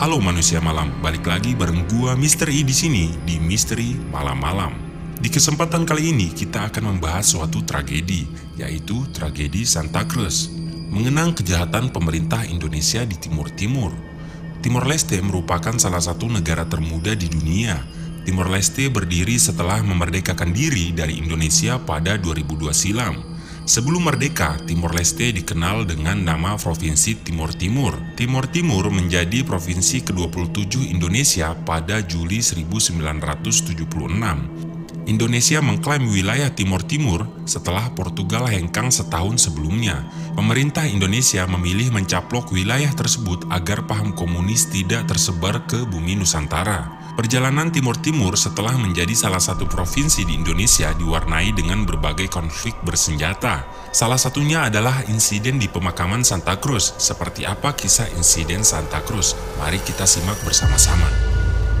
Halo manusia malam, balik lagi bareng gua Misteri di sini di Misteri Malam-malam. Di kesempatan kali ini kita akan membahas suatu tragedi, yaitu tragedi Santa Cruz, mengenang kejahatan pemerintah Indonesia di Timur Timur. Timor Leste merupakan salah satu negara termuda di dunia. Timor Leste berdiri setelah memerdekakan diri dari Indonesia pada 2002 silam. Sebelum merdeka, Timor Leste dikenal dengan nama Provinsi Timur Timur. Timur Timur menjadi provinsi ke-27 Indonesia pada Juli 1976. Indonesia mengklaim wilayah Timur Timur setelah Portugal hengkang setahun sebelumnya. Pemerintah Indonesia memilih mencaplok wilayah tersebut agar paham komunis tidak tersebar ke bumi Nusantara. Perjalanan Timur Timur setelah menjadi salah satu provinsi di Indonesia diwarnai dengan berbagai konflik bersenjata. Salah satunya adalah insiden di pemakaman Santa Cruz. Seperti apa kisah insiden Santa Cruz? Mari kita simak bersama-sama.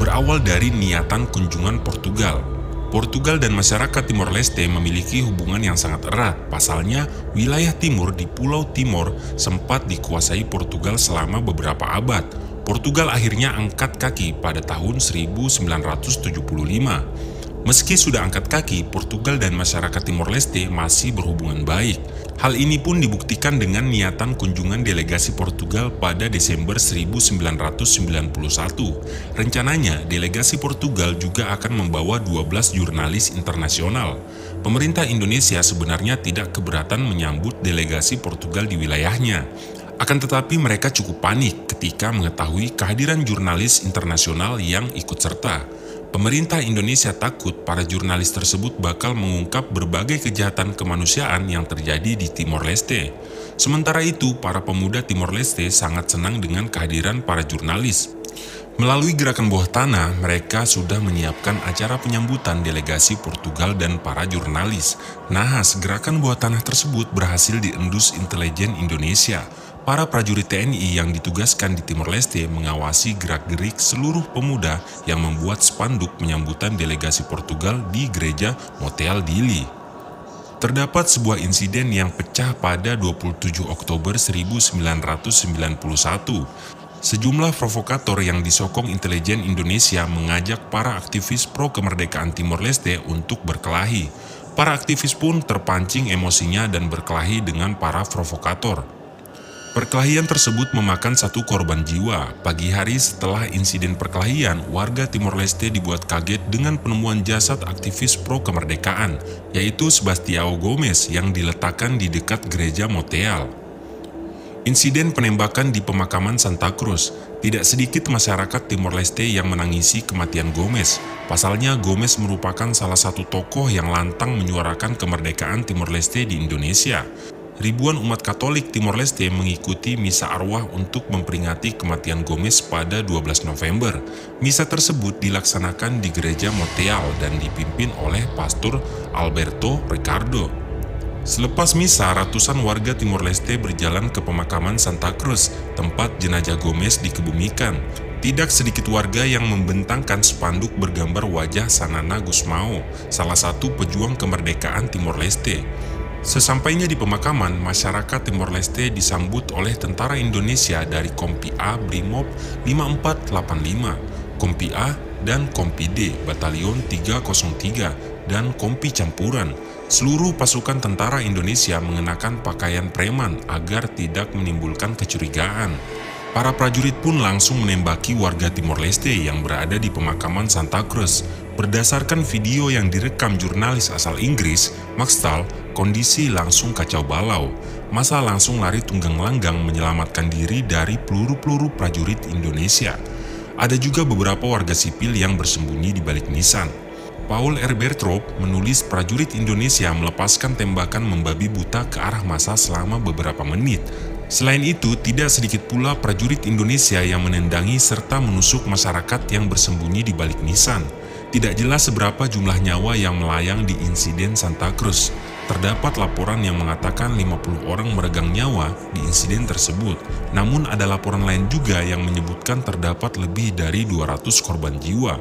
Berawal dari niatan kunjungan Portugal, Portugal dan masyarakat Timor Leste memiliki hubungan yang sangat erat. Pasalnya, wilayah timur di Pulau Timor sempat dikuasai Portugal selama beberapa abad. Portugal akhirnya angkat kaki pada tahun 1975. Meski sudah angkat kaki, Portugal dan masyarakat Timor Leste masih berhubungan baik. Hal ini pun dibuktikan dengan niatan kunjungan delegasi Portugal pada Desember 1991. Rencananya, delegasi Portugal juga akan membawa 12 jurnalis internasional. Pemerintah Indonesia sebenarnya tidak keberatan menyambut delegasi Portugal di wilayahnya. Akan tetapi mereka cukup panik ketika mengetahui kehadiran jurnalis internasional yang ikut serta. Pemerintah Indonesia takut para jurnalis tersebut bakal mengungkap berbagai kejahatan kemanusiaan yang terjadi di Timor Leste. Sementara itu, para pemuda Timor Leste sangat senang dengan kehadiran para jurnalis. Melalui gerakan bawah tanah, mereka sudah menyiapkan acara penyambutan delegasi Portugal dan para jurnalis. Nahas, gerakan bawah tanah tersebut berhasil diendus intelijen Indonesia para prajurit TNI yang ditugaskan di Timor Leste mengawasi gerak-gerik seluruh pemuda yang membuat spanduk penyambutan delegasi Portugal di gereja Motel Dili. Terdapat sebuah insiden yang pecah pada 27 Oktober 1991. Sejumlah provokator yang disokong intelijen Indonesia mengajak para aktivis pro kemerdekaan Timor Leste untuk berkelahi. Para aktivis pun terpancing emosinya dan berkelahi dengan para provokator. Perkelahian tersebut memakan satu korban jiwa. Pagi hari setelah insiden perkelahian, warga Timor Leste dibuat kaget dengan penemuan jasad aktivis pro kemerdekaan, yaitu Sebastião Gomez yang diletakkan di dekat gereja Moteal. Insiden penembakan di pemakaman Santa Cruz, tidak sedikit masyarakat Timor Leste yang menangisi kematian Gomez. Pasalnya Gomez merupakan salah satu tokoh yang lantang menyuarakan kemerdekaan Timor Leste di Indonesia ribuan umat Katolik Timor Leste mengikuti misa arwah untuk memperingati kematian Gomez pada 12 November. Misa tersebut dilaksanakan di gereja Moteal dan dipimpin oleh Pastor Alberto Ricardo. Selepas misa, ratusan warga Timor Leste berjalan ke pemakaman Santa Cruz, tempat jenazah Gomez dikebumikan. Tidak sedikit warga yang membentangkan spanduk bergambar wajah Sanana Gusmao, salah satu pejuang kemerdekaan Timor Leste. Sesampainya di pemakaman, masyarakat Timor Leste disambut oleh tentara Indonesia dari Kompi A Brimob 5485, Kompi A dan Kompi D Batalion 303 dan Kompi Campuran. Seluruh pasukan tentara Indonesia mengenakan pakaian preman agar tidak menimbulkan kecurigaan. Para prajurit pun langsung menembaki warga Timor Leste yang berada di pemakaman Santa Cruz. Berdasarkan video yang direkam jurnalis asal Inggris, Maxtal, kondisi langsung kacau balau. Masa langsung lari tunggang langgang menyelamatkan diri dari peluru-peluru prajurit Indonesia. Ada juga beberapa warga sipil yang bersembunyi di balik nisan. Paul R. Bertrop menulis prajurit Indonesia melepaskan tembakan membabi buta ke arah masa selama beberapa menit. Selain itu, tidak sedikit pula prajurit Indonesia yang menendangi serta menusuk masyarakat yang bersembunyi di balik nisan. Tidak jelas seberapa jumlah nyawa yang melayang di insiden Santa Cruz. Terdapat laporan yang mengatakan 50 orang meregang nyawa di insiden tersebut. Namun ada laporan lain juga yang menyebutkan terdapat lebih dari 200 korban jiwa.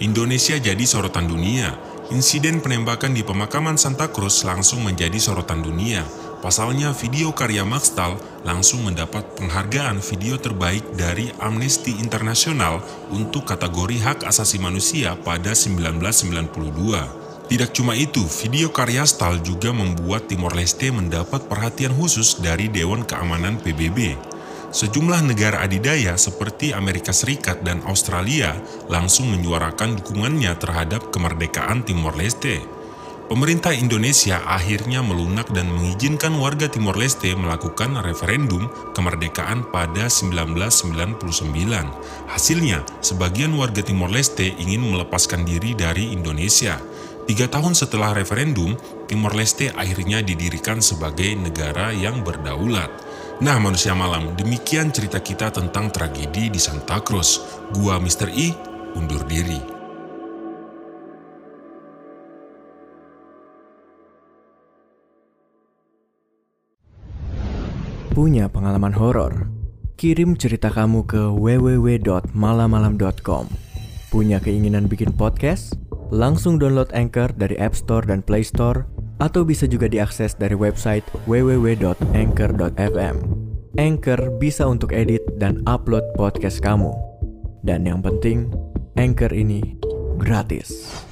Indonesia jadi sorotan dunia. Insiden penembakan di pemakaman Santa Cruz langsung menjadi sorotan dunia. Pasalnya video karya Maxtal langsung mendapat penghargaan video terbaik dari Amnesty International untuk kategori hak asasi manusia pada 1992. Tidak cuma itu, video karya Stal juga membuat Timor Leste mendapat perhatian khusus dari Dewan Keamanan PBB. Sejumlah negara adidaya seperti Amerika Serikat dan Australia langsung menyuarakan dukungannya terhadap kemerdekaan Timor Leste. Pemerintah Indonesia akhirnya melunak dan mengizinkan warga Timor Leste melakukan referendum kemerdekaan pada 1999. Hasilnya, sebagian warga Timor Leste ingin melepaskan diri dari Indonesia. Tiga tahun setelah referendum, Timor Leste akhirnya didirikan sebagai negara yang berdaulat. Nah manusia malam, demikian cerita kita tentang tragedi di Santa Cruz. Gua Mr. I, undur diri. Punya pengalaman horor? Kirim cerita kamu ke www.malamalam.com. Punya keinginan bikin podcast? Langsung download Anchor dari App Store dan Play Store atau bisa juga diakses dari website www.anchor.fm. Anchor bisa untuk edit dan upload podcast kamu. Dan yang penting, Anchor ini gratis.